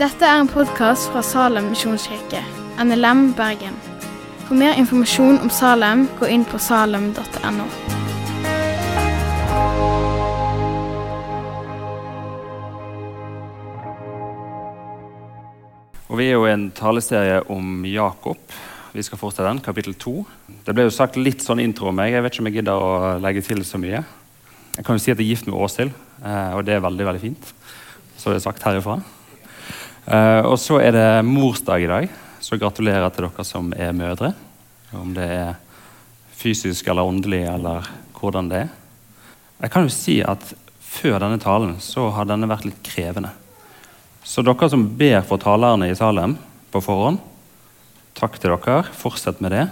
Dette er en podkast fra Salem misjonskirke, NLM Bergen. For mer informasjon om Salem, gå inn på salem.no. Og Vi er jo i en taleserie om Jakob. Vi skal fortsette den, kapittel 2. Det ble jo sagt litt sånn intro om meg. Jeg vet ikke om jeg gidder å legge til så mye. Jeg kan jo si at jeg er gift med Åshild, eh, og det er veldig veldig fint. Så er det sagt herifra. Eh, og så er det morsdag i dag, så gratulerer til dere som er mødre. Om det er fysisk eller åndelig, eller hvordan det er. Jeg kan jo si at før denne talen så har denne vært litt krevende. Så dere som ber for talerne i Salem på forhånd, takk til dere. Fortsett med det.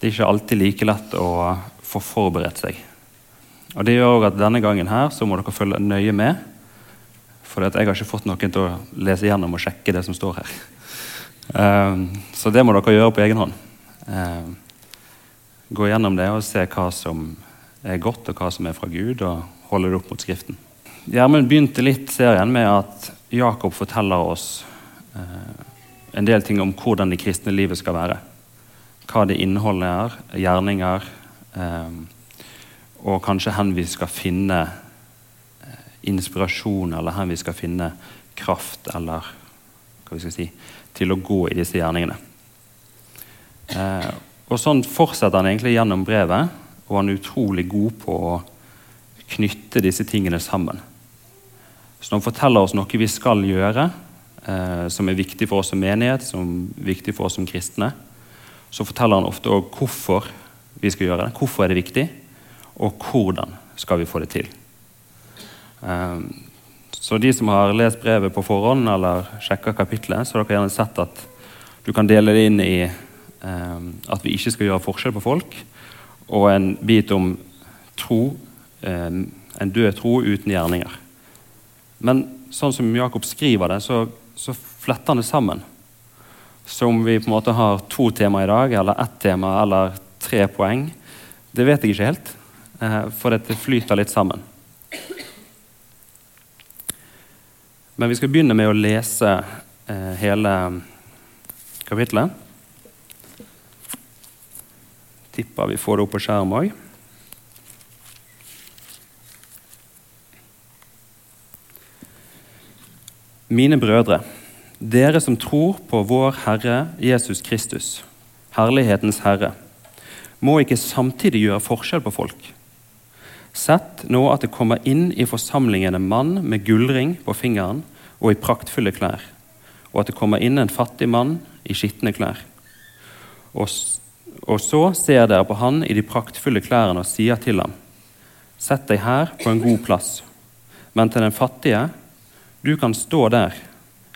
Det er ikke alltid like lett å få forberedt seg. Og Det gjør også at denne gangen her så må dere følge nøye med. For jeg har ikke fått noen til å lese gjennom og sjekke det som står her. Um, så det må dere gjøre på egen hånd. Um, gå gjennom det og se hva som er godt, og hva som er fra Gud, og holde det opp mot Skriften. Gjermund begynte litt serien med at Jakob forteller oss uh, en del ting om hvordan det kristne livet skal være. Hva det inneholder, gjerninger. Um, og kanskje hen vi skal finne eh, inspirasjon, eller hen vi skal finne kraft eller hva vi skal si, til å gå i disse gjerningene. Eh, og Sånn fortsetter han egentlig gjennom brevet, og han er utrolig god på å knytte disse tingene sammen. Så når han forteller oss noe vi skal gjøre, eh, som er viktig for oss som menighet, som er viktig for oss som kristne, så forteller han ofte òg hvorfor vi skal gjøre det. Hvorfor er det viktig? Og hvordan skal vi få det til. Um, så de som har lest brevet på forhånd eller sjekka kapitlet, så har dere gjerne sett at du kan dele det inn i um, at vi ikke skal gjøre forskjell på folk, og en bit om tro, um, en død tro uten gjerninger. Men sånn som Jakob skriver det, så, så fletter han det sammen. Så om vi på en måte har to tema i dag, eller ett tema, eller tre poeng, det vet jeg ikke helt. Eh, for dette flyter litt sammen. Men vi skal begynne med å lese eh, hele kapittelet. Tipper vi får det opp på skjerm òg. Mine brødre, dere som tror på vår Herre Jesus Kristus, Herlighetens Herre, må ikke samtidig gjøre forskjell på folk. Sett nå at det kommer inn i forsamlingen en mann med gullring på fingeren og i praktfulle klær, og at det kommer inn en fattig mann i skitne klær. Og, og så ser dere på han i de praktfulle klærne og sier til ham, Sett deg her på en god plass. Men til den fattige, du kan stå der,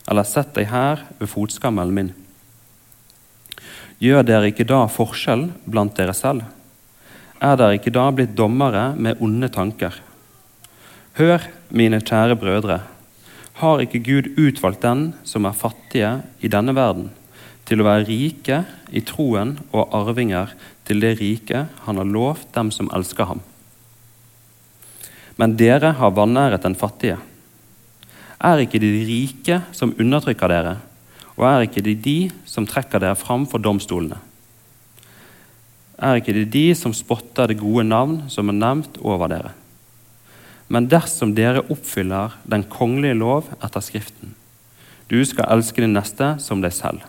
eller sett deg her ved fotskammelen min. Gjør dere ikke da forskjell blant dere selv? Er dere ikke da blitt dommere med onde tanker? Hør, mine kjære brødre, har ikke Gud utvalgt den som er fattige i denne verden, til å være rike i troen og arvinger til det rike han har lovt dem som elsker ham? Men dere har vanæret den fattige. Er ikke det de rike som undertrykker dere, og er ikke det de som trekker dere fram for domstolene? Er ikke det de som spotter det gode navn som er nevnt over dere. Men dersom dere oppfyller den kongelige lov etter Skriften, du skal elske din neste som deg selv,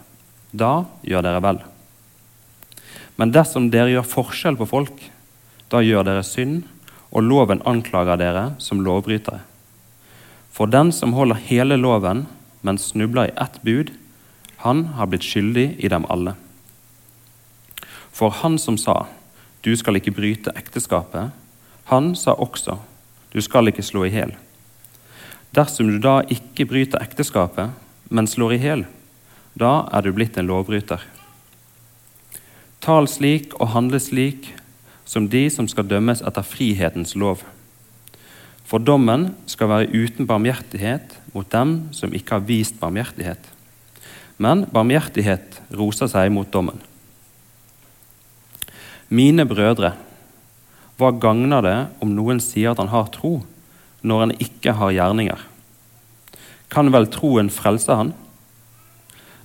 da gjør dere vel. Men dersom dere gjør forskjell på folk, da gjør dere synd, og loven anklager dere som lovbrytere. For den som holder hele loven, men snubler i ett bud, han har blitt skyldig i dem alle. For han som sa, 'Du skal ikke bryte ekteskapet', han sa også, 'Du skal ikke slå i hjel'. Dersom du da ikke bryter ekteskapet, men slår i hjel, da er du blitt en lovbryter. Tal slik og handle slik som de som skal dømmes etter frihetens lov. For dommen skal være uten barmhjertighet mot dem som ikke har vist barmhjertighet. Men barmhjertighet roser seg mot dommen. Mine brødre, hva gagner det om noen sier at han har tro, når han ikke har gjerninger? Kan vel troen frelse han?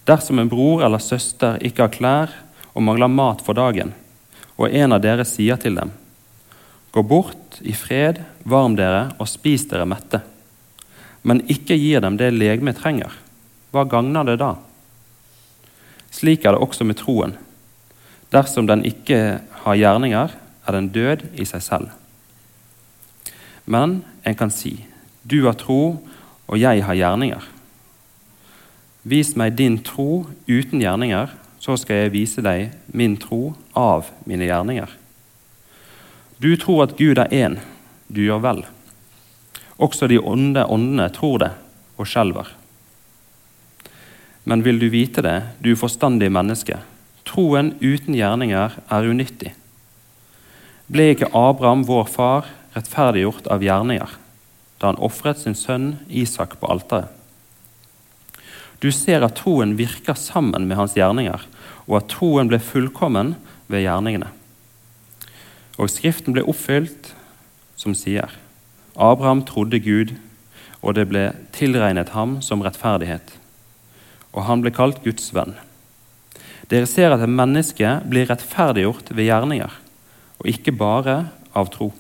Dersom en bror eller søster ikke har klær og mangler mat for dagen, og en av dere sier til dem:" Gå bort i fred, varm dere og spis dere mette, men ikke gir dem det legemet trenger, hva gagner det da? Slik er det også med troen. Dersom den ikke har gjerninger, er den død i seg selv. Men en kan si, du har tro, og jeg har gjerninger. Vis meg din tro uten gjerninger, så skal jeg vise deg min tro av mine gjerninger. Du tror at Gud er én, du gjør vel. Også de onde åndene tror det og skjelver. Men vil du vite det, du forstandige menneske, troen uten gjerninger er unyttig. Ble ikke Abraham, vår far, rettferdiggjort av gjerninger da han ofret sin sønn Isak på alteret? Du ser at troen virker sammen med hans gjerninger, og at troen ble fullkommen ved gjerningene. Og Skriften ble oppfylt, som sier Abraham trodde Gud, og det ble tilregnet ham som rettferdighet. Og han ble kalt Guds venn. Dere ser at et menneske blir rettferdiggjort ved gjerninger, og ikke bare av tro.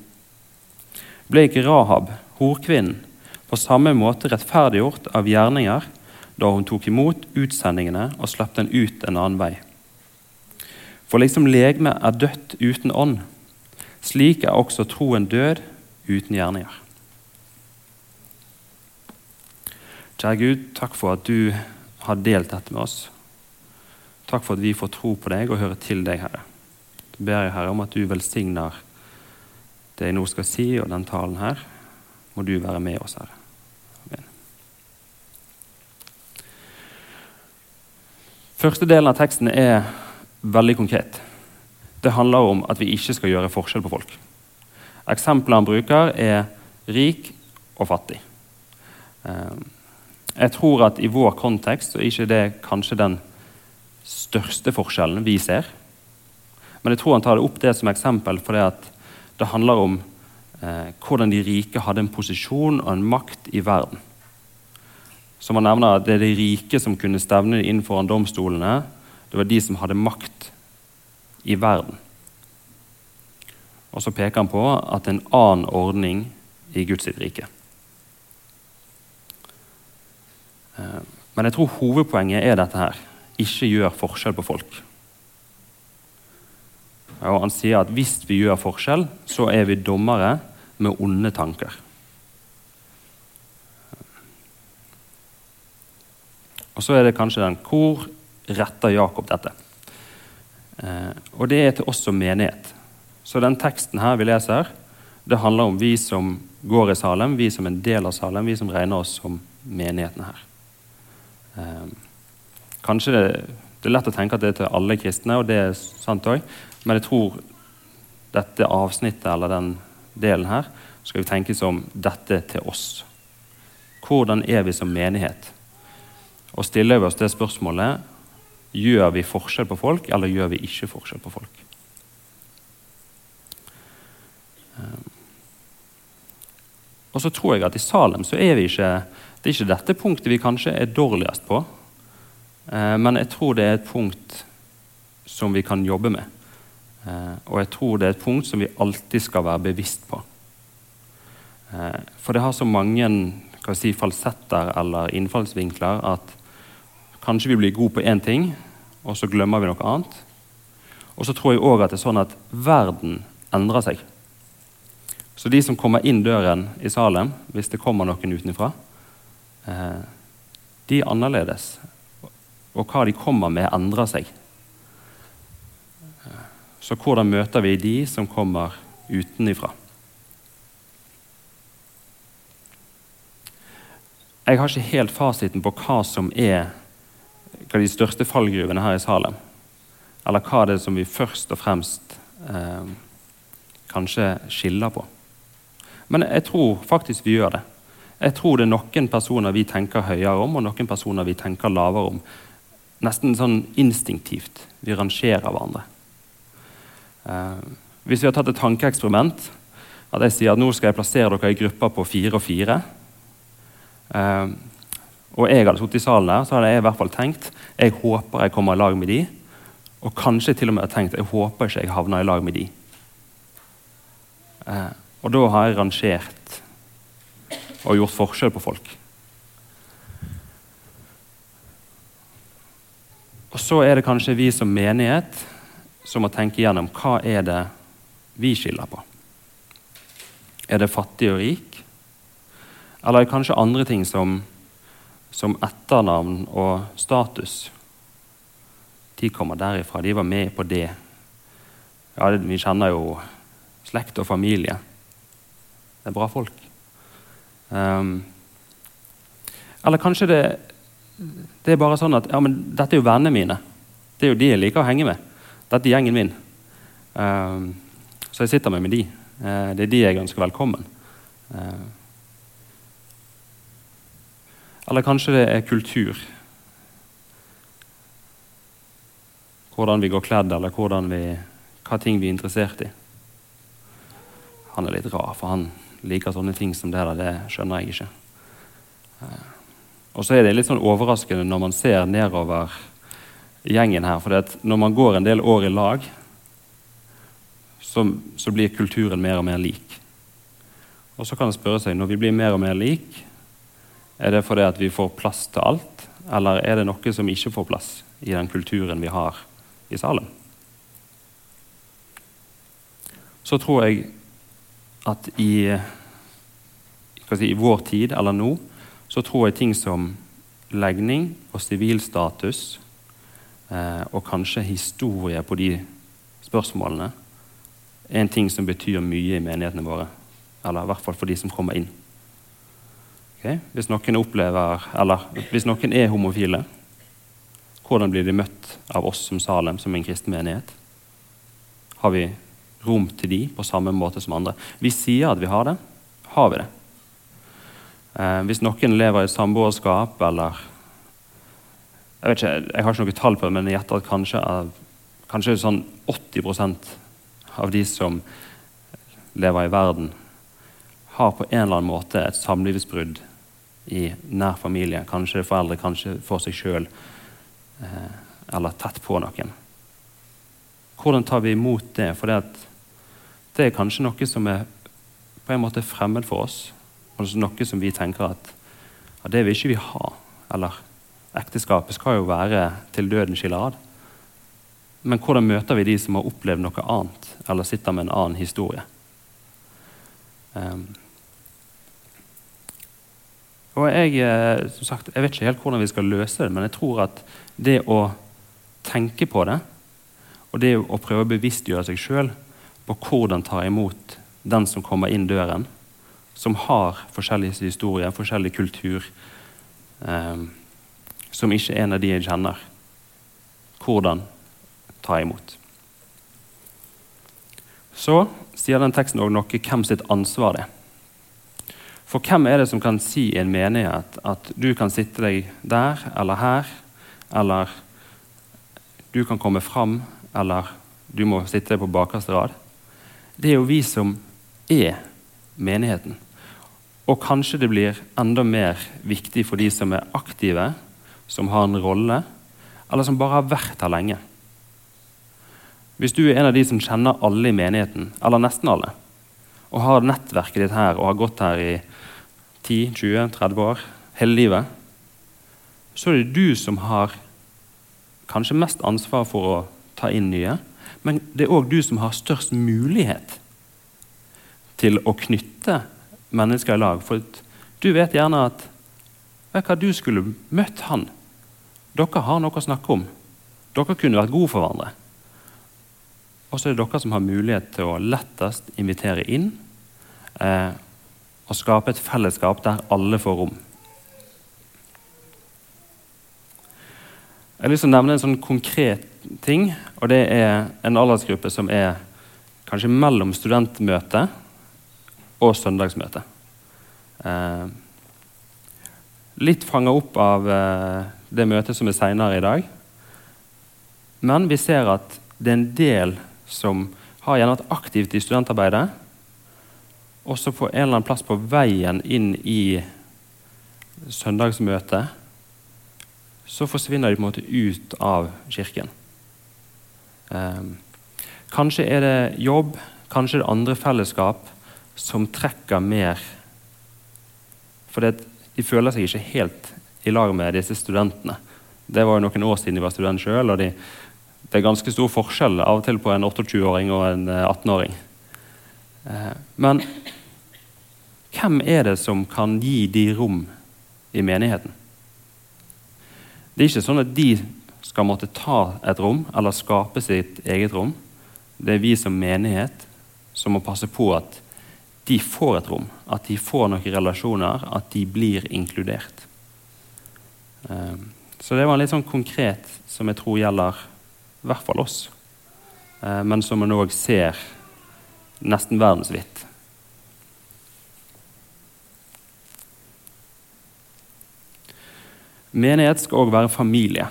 Ble ikke Rahab, horkvinnen, på samme måte rettferdiggjort av gjerninger da hun tok imot utsendingene og slapp den ut en annen vei. For liksom legemet er dødt uten ånd, slik er også troen død uten gjerninger. Kjære Gud, takk for at du har delt dette med oss. Takk for at vi får tro på deg og høre til deg, Herre. Så ber jeg Herre om at du velsigner det jeg nå skal si, og den talen her. Må du være med oss, Herre. Første delen av teksten er veldig konkret. Det handler om at vi ikke skal gjøre forskjell på folk. Eksemplene han bruker, er rik og fattig. Eh, jeg tror at i vår kontekst så er ikke det kanskje den største forskjellen vi ser. Men jeg tror han tar det opp det som eksempel fordi det handler om eh, hvordan de rike hadde en posisjon og en makt i verden. Som han nevner, Det er de rike som kunne stevne inn foran domstolene. Det var de som hadde makt i verden. Og så peker han på at det er en annen ordning i Guds rike. Eh, men jeg tror hovedpoenget er dette her. Ikke gjør forskjell på folk. Og han sier at hvis vi gjør forskjell, så er vi dommere med onde tanker. Og så er det kanskje den Hvor retter Jakob dette? Eh, og det er til oss som menighet. Så den teksten her vi leser, det handler om vi som går i Salem, vi som en del av Salem, vi som regner oss som menigheten her. Eh, kanskje det, det, er lett å tenke at det er til alle kristne, og det er sant òg, men jeg tror dette avsnittet eller den delen her skal vi tenke som dette til oss. Hvordan er vi som menighet? Og stiller vi oss det spørsmålet gjør vi forskjell på folk, eller gjør vi ikke forskjell på folk. Ehm. Og så tror jeg at i Salem så er vi ikke det er ikke dette punktet vi kanskje er dårligst på, men jeg tror det er et punkt som vi kan jobbe med. Ehm, og jeg tror det er et punkt som vi alltid skal være bevisst på. For det har så mange si, falsetter eller innfallsvinkler at Kanskje vi blir gode på én ting, og så glemmer vi noe annet. Og så tror jeg òg at det er sånn at verden endrer seg. Så de som kommer inn døren i Salem, hvis det kommer noen utenfra, eh, de er annerledes. Og hva de kommer med, endrer seg. Så hvordan møter vi de som kommer utenifra? Jeg har ikke helt fasiten på hva som er hva de største fallgruvene her i Salem. Eller hva det er som vi først og fremst eh, kanskje skiller på. Men jeg tror faktisk vi gjør det. Jeg tror det er noen personer vi tenker høyere om, og noen personer vi tenker lavere om. Nesten sånn instinktivt. Vi rangerer hverandre. Eh, hvis vi har tatt et tankeeksperiment At jeg sier at nå skal jeg plassere dere i grupper på fire og fire. Eh, og jeg hadde sittet i salen der, så hadde jeg i hvert fall tenkt jeg håper jeg kommer i lag med de. Og kanskje til og med tenkt jeg håper ikke jeg havner i lag med de. Eh, og da har jeg rangert og gjort forskjell på folk. Og så er det kanskje vi som menighet som må tenke gjennom hva er det vi skiller på. Er det fattig og rik? Eller er det kanskje andre ting som, som etternavn og status? De kommer derifra. De var med på det. Ja, Vi kjenner jo slekt og familie. Det er bra folk. Um, eller kanskje det, det, er bare sånn at ja, men dette er jo vennene mine. Det er jo de jeg liker å henge med. Dette er gjengen min. Uh, så jeg sitter med med de. Uh, det er de jeg ønsker velkommen. Uh, eller kanskje det er kultur. Hvordan vi går kledd, eller vi, hva ting vi er interessert i. Han er litt rar, for han liker sånne ting som det der. Det skjønner jeg ikke. Eh, og så er det litt sånn overraskende når man ser nedover gjengen her. For når man går en del år i lag, så, så, blir kulturen mer og mer lik. Og så kan man spørre seg, når vi blir mer og mer lik, er det fordi at vi får plass til alt? Eller er det noe som ikke får plass i den kulturen vi har i salen? Så tror jeg at i, si, i, vår tid, eller nå, så tror jeg ting som legning og sivilstatus eh, og kanskje historie på de spørsmålene er en ting som betyr mye i menighetene våre. Eller i hvert fall for de som kommer inn. Okay? Hvis noen opplever, eller hvis noen er homofile, hvordan blir de møtt av oss som Salem, som en kristen menighet? Har vi rom til de på samme måte som andre. Vi sier at vi har det. Har vi det? Eh, hvis noen lever i samboerskap eller Jeg vet ikke, jeg har ikke noe tall på det, men jeg gjetter at kanskje, kanskje sånn 80% av de som lever i verden, har på en eller annen måte et samlivsbrudd i nær familie. Kanskje foreldre, kanskje for seg sjøl, eh, eller tett på noen. Hvordan tar vi imot det? For det det er kanskje noe som er på en måte fremmed for oss. Altså noe som vi tenker at ja, det vil ikke vi ha. Eller ekteskapet skal jo være til døden skiller ad. Men hvordan møter vi de som har opplevd noe annet, eller sitter med en annen historie? Um, og jeg, eh, som sagt, jeg vet ikke helt hvordan vi skal løse det, men jeg tror at det å tenke på det, og det å prøve å bevisstgjøre seg sjøl på hvordan ta imot den som kommer inn døren, som har forskjellige historier, forskjellig kultur, eh, som ikke er en av de jeg kjenner. Hvordan ta imot. Så sier den teksten òg noe hvem sitt ansvar det er. For hvem er det som kan si i en menighet at du kan sitte deg der eller her, eller du kan komme fram, eller du må sitte deg på bakerste rad? det er jo vi som er menigheten. Og kanskje det blir enda mer viktig for de som er aktive, som har en rolle, eller som bare har vært her lenge. Hvis du er en av de som kjenner alle i menigheten, eller nesten alle, og har nettverket ditt her og har gått her i 10-20-30 år, hele livet, så er det du som har kanskje mest ansvar for å ta inn nye, men det er òg du som har størst mulighet til å knytte mennesker i lag. For du vet gjerne at vet hva, du skulle møtt han. Dere har noe å snakke om. Dere kunne vært gode for hverandre. Og så er det dere som har mulighet til å lettest invitere inn eh, og skape et fellesskap der alle får rom. Jeg har lyst til å nevne en sånn konkret ting. og Det er en aldersgruppe som er kanskje mellom studentmøtet og søndagsmøte. Eh, litt fanga opp av eh, det møtet som er seinere i dag. Men vi ser at det er en del som har gjerne vært aktivt i studentarbeidet, Og så på en eller annen plass på veien inn i søndagsmøtet, så forsvinner de på en måte ut av kirken. Eh, kanskje er det jobb, kanskje er det andre fellesskap som trekker mer. For de føler seg ikke helt i lag med disse studentene. Det var jo noen år siden de var student sjøl, og de, det er ganske stor forskjell av og til på en 28-åring og en 18-åring. Uh, men hvem er det som kan gi de rom i menigheten? Det er ikke sånn at de skal måtte ta et rom eller skape sitt eget rom. Det er vi som menighet som må passe på at de får et rom, at de får noen relasjoner, at de blir inkludert. Ehm, så det var litt sånn konkret som jeg tror gjelder i hvert fall oss, ehm, men som man òg ser nesten verdensvidt. Menighet skal òg være familie.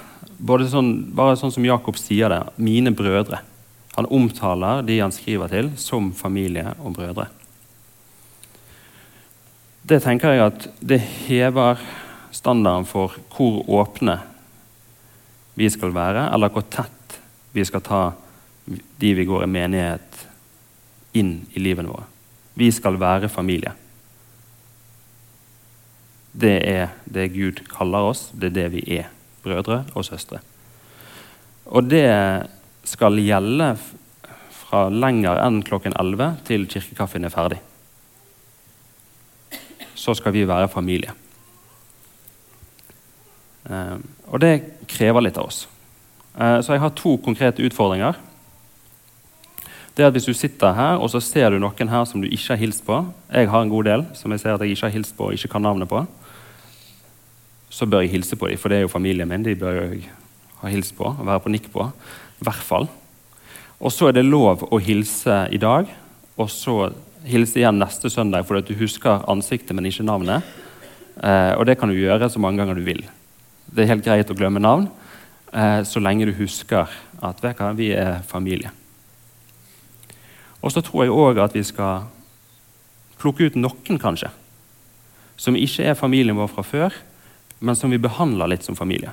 Sånn, bare sånn som Jakob sier det. Mine brødre. Han omtaler de han skriver til, som familie og brødre. Det tenker jeg at det hever standarden for hvor åpne vi skal være, eller hvor tett vi skal ta de vi går i menighet, inn i livene våre. Vi skal være familie. Det er det Gud kaller oss, det er det vi er. Brødre og søstre. Og det skal gjelde fra lenger enn klokken 11 til kirkekaffen er ferdig. Så skal vi være familie. Ehm, og det krever litt av oss. Eh, så jeg har to konkrete utfordringer. Det er at Hvis du sitter her og så ser du noen her som du ikke har hilst på Jeg har en god del som jeg ser at jeg ikke har hilst på og ikke kan navnet på så bør jeg hilse på dem, for det er jo familien min. De bør jeg ha hilst på og være på nikk på. I hvert fall. Og så er det lov å hilse i dag, og så hilse igjen neste søndag fordi du husker ansiktet, men ikke navnet. Eh, og det kan du gjøre så mange ganger du vil. Det er helt greit å glemme navn eh, så lenge du husker at vi er familie. Og så tror jeg òg at vi skal plukke ut noen, kanskje, som ikke er familien vår fra før, men som vi behandler litt som familie.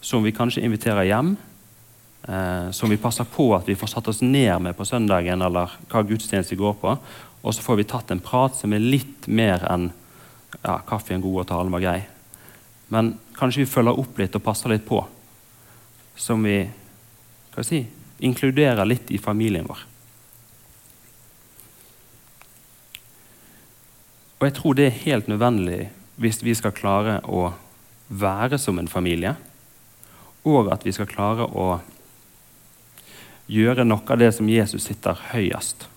Som vi kanskje inviterer hjem. Eh, som vi passer på at vi får satt oss ned med på søndagen, eller hva gudstjeneste går på. Og så får vi tatt en prat som er litt mer enn ja, kaffen god og talen var grei. Men kanskje vi følger opp litt og passer litt på. Som vi hva si, inkluderer litt i familien vår. Og jeg tror det er helt nødvendig hvis vi skal klare å være som en familie, og at vi skal klare å gjøre noe av det som Jesus sitter høyest.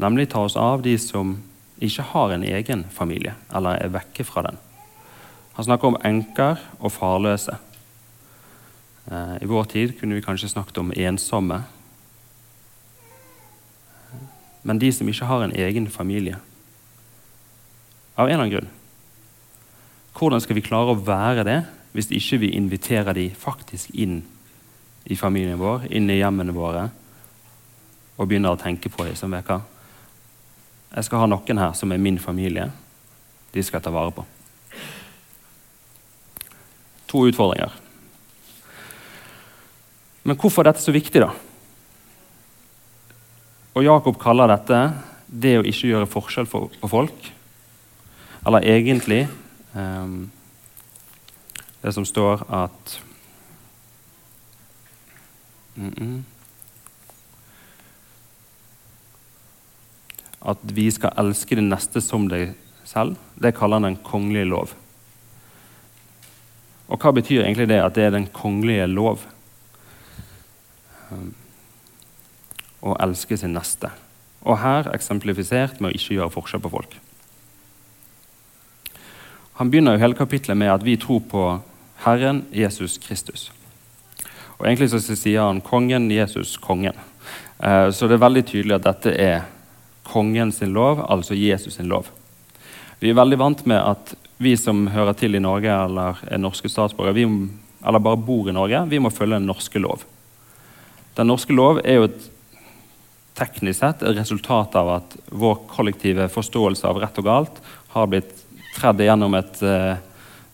Nemlig ta oss av de som ikke har en egen familie, eller er vekke fra den. Han snakker om enker og farløse. Eh, I vår tid kunne vi kanskje snakket om ensomme. Men de som ikke har en egen familie. Av en eller annen grunn. Hvordan skal vi klare å være det hvis ikke vi inviterer de faktisk inn i familien vår, inn i hjemmene våre, og begynner å tenke på dem som veker? Jeg skal ha noen her som er min familie. De skal jeg ta vare på. To utfordringer. Men hvorfor er dette så viktig, da? Og Jakob kaller dette det å ikke gjøre forskjell på folk. Eller egentlig um, det som står at mm -mm, At vi skal elske det neste som deg selv. Det kaller han den kongelige lov. Og hva betyr egentlig det at det er den kongelige lov? Um, å elske sin neste. Og her eksemplifisert med å ikke gjøre forskjell på folk. Han begynner jo hele kapitlet med at vi tror på Herren Jesus Kristus. Og Egentlig så sier han 'kongen Jesus kongen'. Eh, så det er veldig tydelig at dette er kongen sin lov, altså Jesus sin lov. Vi er veldig vant med at vi som hører til i Norge eller er norske statsborgere, eller bare bor i Norge, vi må følge den norske lov. Den norske lov er jo et teknisk sett et resultat av at vår kollektive forståelse av rett og galt har blitt tredd gjennom et eh,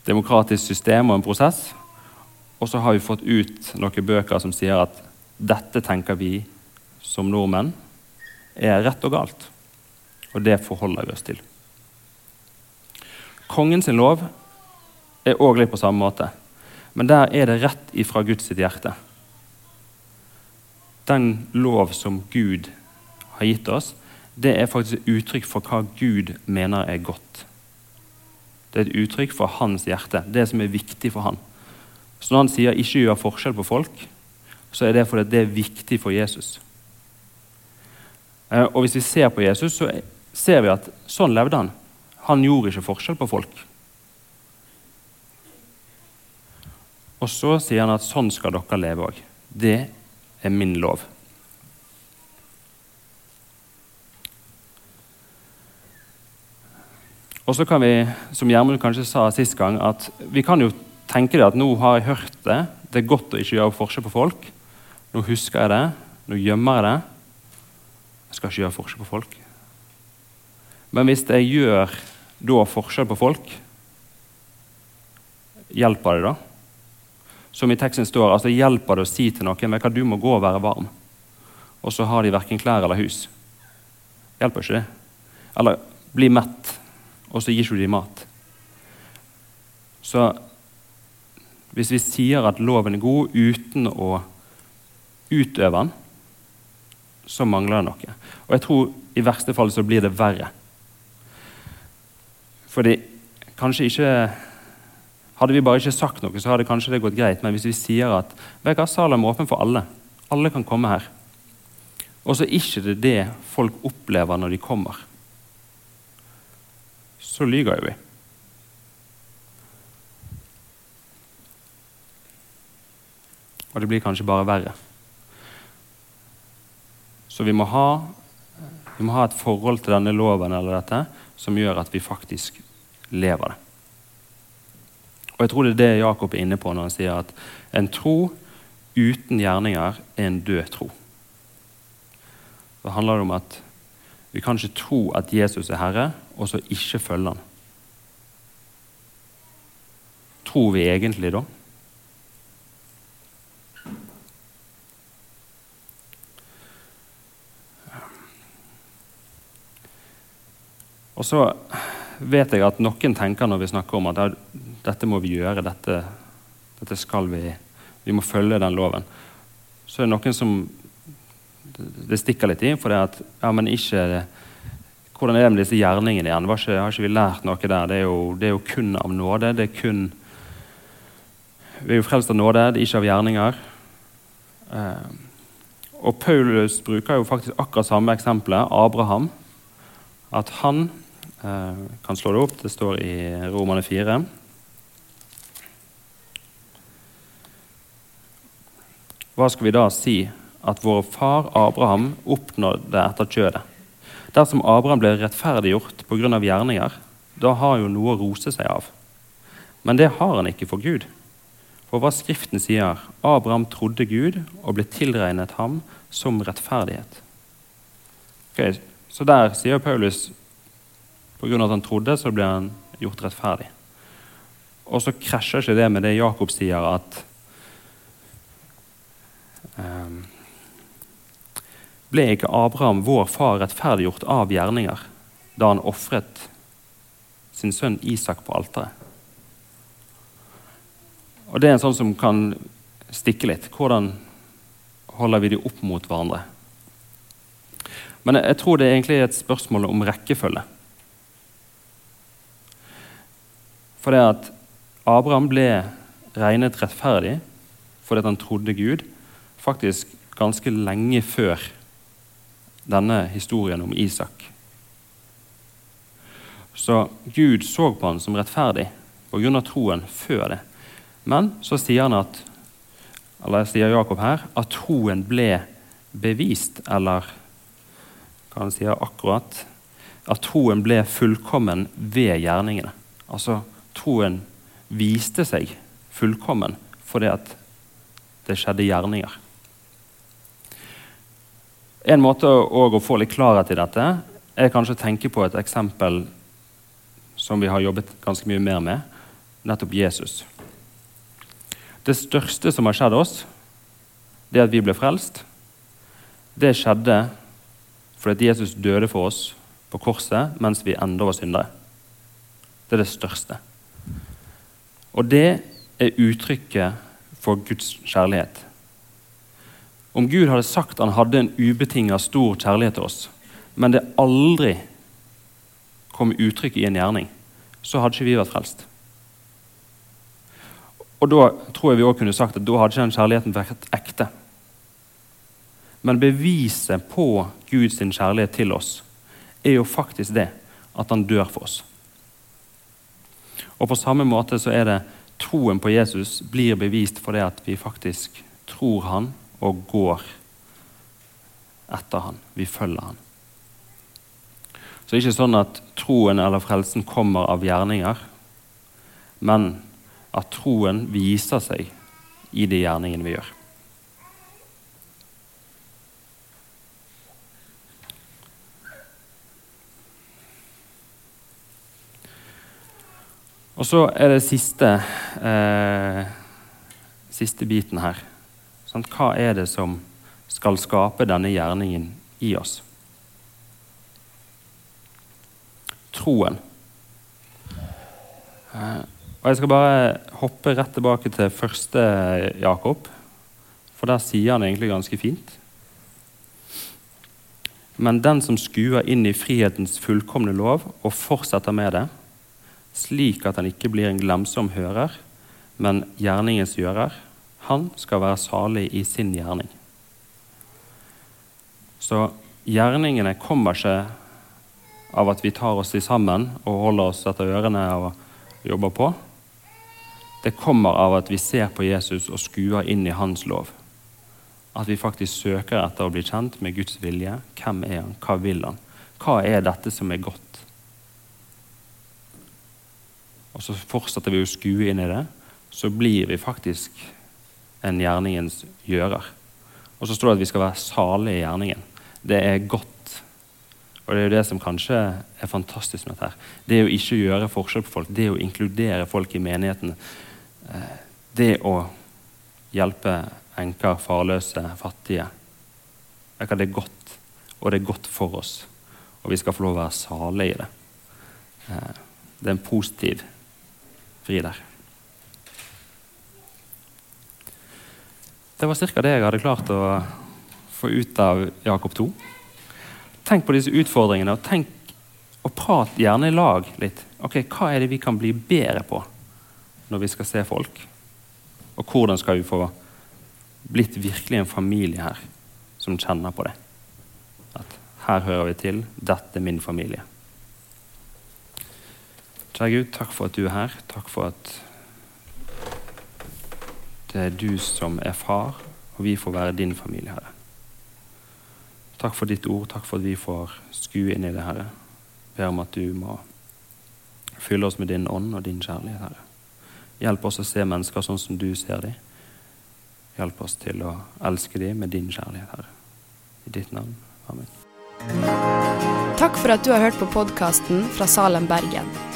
demokratisk system og en prosess. Og så har vi fått ut noen bøker som sier at dette tenker vi som nordmenn er rett og galt. Og det forholder vi oss til. Kongens lov er òg litt på samme måte. Men der er det rett ifra Guds hjerte. Den lov som Gud har gitt oss, det er faktisk et uttrykk for hva Gud mener er godt. Det er et uttrykk for hans hjerte, det som er viktig for han. Så når han sier 'ikke gjør forskjell på folk', så er det fordi det er viktig for Jesus. Eh, og Hvis vi ser på Jesus, så ser vi at sånn levde han. Han gjorde ikke forskjell på folk. Og så sier han at sånn skal dere leve òg. Det er min lov. Og så kan vi, som Gjermund kanskje sa sist gang, at vi kan jo tenke det at nå har jeg hørt det. Det er godt å ikke gjøre forskjell på folk. Nå husker jeg det. Nå gjemmer jeg det. Jeg skal ikke gjøre forskjell på folk. Men hvis jeg gjør da forskjell på folk, hjelper det da? Som i teksten står, altså hjelper det å si til noen at du må gå og være varm, og så har de verken klær eller hus? Hjelper ikke det? Eller bli mett, og så gir ikke dem mat? Så hvis vi sier at loven er god uten å utøve den, så mangler det noe. Og jeg tror i verste fall så blir det verre. Fordi kanskje ikke Hadde vi bare ikke sagt noe, så hadde kanskje det gått greit. Men hvis vi sier at Salem er åpen for alle, alle kan komme her, og så er ikke det det folk opplever når de kommer, så lyver jo vi. Og det blir kanskje bare verre. Så vi må, ha, vi må ha et forhold til denne loven eller dette som gjør at vi faktisk lever det. Og Jeg tror det er det Jakob er inne på når han sier at en tro uten gjerninger er en død tro. Det handler om at vi kan ikke tro at Jesus er Herre, og så ikke følge Han. Tror vi egentlig da? Og så vet jeg at noen tenker når vi snakker om at dette må vi gjøre, dette, dette skal vi Vi må følge den loven. Så er det noen som det stikker litt i. For det at ja, men ikke Hvordan er det med disse gjerningene igjen? Ikke, har ikke vi lært noe der? Det er, jo, det er jo kun av nåde. Det er kun Vi er jo frelst av nåde, det er ikke av gjerninger. Eh, og Paulus bruker jo faktisk akkurat samme eksempelet, Abraham. At han kan slå det opp. Det står i Romane 4. Hva skal vi da si at vår far Abraham oppnådde etter kjødet? Dersom Abraham ble rettferdiggjort pga. gjerninger, da har jo noe å rose seg av. Men det har han ikke for Gud. For hva Skriften sier, Abraham trodde Gud og ble tilregnet ham som rettferdighet. Okay, så der sier Paulus Pga. at han trodde, så ble han gjort rettferdig. Og så krasjer ikke det med det Jakob sier, at um, Ble ikke Abraham, vår far, rettferdiggjort av gjerninger da han ofret sin sønn Isak på alteret? Og Det er en sånn som kan stikke litt. Hvordan holder vi de opp mot hverandre? Men jeg tror det er egentlig et spørsmål om rekkefølge. For det at Abraham ble regnet rettferdig fordi han trodde Gud, faktisk ganske lenge før denne historien om Isak. Så Gud så på han som rettferdig pga. troen før det. Men så sier han at eller sier Jakob her, at troen ble bevist, eller hva han sier akkurat At troen ble fullkommen ved gjerningene. Altså troen viste seg fullkommen fordi at det skjedde gjerninger. En måte å, få litt klarhet i dette er kanskje å tenke på et eksempel som vi har jobbet ganske mye mer med, nettopp Jesus. Det største som har skjedd oss, det at vi ble frelst, det skjedde fordi Jesus døde for oss på korset mens vi enda var syndere. Det er det største. Og det er uttrykket for Guds kjærlighet. Om Gud hadde sagt han hadde en ubetinga stor kjærlighet til oss, men det aldri kom uttrykk i en gjerning, så hadde ikke vi vært frelst. Og da tror jeg vi også kunne sagt at da hadde ikke den kjærligheten vært ekte. Men beviset på Guds kjærlighet til oss er jo faktisk det at han dør for oss. Og på samme måte så er det troen på Jesus blir bevist for det at vi faktisk tror han og går etter han. Vi følger han. Så det er ikke sånn at troen eller frelsen kommer av gjerninger, men at troen viser seg i de gjerningene vi gjør. Og så er det siste, eh, siste biten her. Sånn, hva er det som skal skape denne gjerningen i oss? Troen. Eh, og Jeg skal bare hoppe rett tilbake til første Jakob, for der sier han egentlig ganske fint. Men den som skuer inn i frihetens fullkomne lov og fortsetter med det, slik at han ikke blir en glemsom hører, men gjerningens gjører. Han skal være salig i sin gjerning. Så gjerningene kommer ikke av at vi tar oss sammen og holder oss etter ørene og jobber på. Det kommer av at vi ser på Jesus og skuer inn i hans lov. At vi faktisk søker etter å bli kjent med Guds vilje. Hvem er han? Hva vil han? Hva er dette som er godt? Og så fortsetter vi å skue inn i det, så blir vi faktisk en gjerningens gjører. Og så står det at vi skal være salige i gjerningen. Det er godt. Og det er jo det som kanskje er fantastisk med dette. her. Det å ikke gjøre forskjell på folk, det å inkludere folk i menigheten. Eh, det å hjelpe enker, farløse, fattige. Det er godt, og det er godt for oss. Og vi skal få lov å være salige i det. Eh, det er en positiv fri der. Det var ca. det jeg hadde klart å få ut av Jakob 2. Tenk på disse utfordringene, og tenk og prat gjerne i lag litt. Ok, Hva er det vi kan bli bedre på når vi skal se folk? Og hvordan skal vi få blitt virkelig en familie her som kjenner på det? At her hører vi til. Dette er min familie. Kjære Gud, takk for at du er her. Takk for at det er du som er far, og vi får være din familie, Herre. Takk for ditt ord. Takk for at vi får skue inn i det, Herre. Ber om at du må fylle oss med din ånd og din kjærlighet, Herre. Hjelp oss å se mennesker sånn som du ser dem. Hjelp oss til å elske dem med din kjærlighet, Herre. I ditt navn. Amen. Takk for at du har hørt på podkasten fra Salem, Bergen.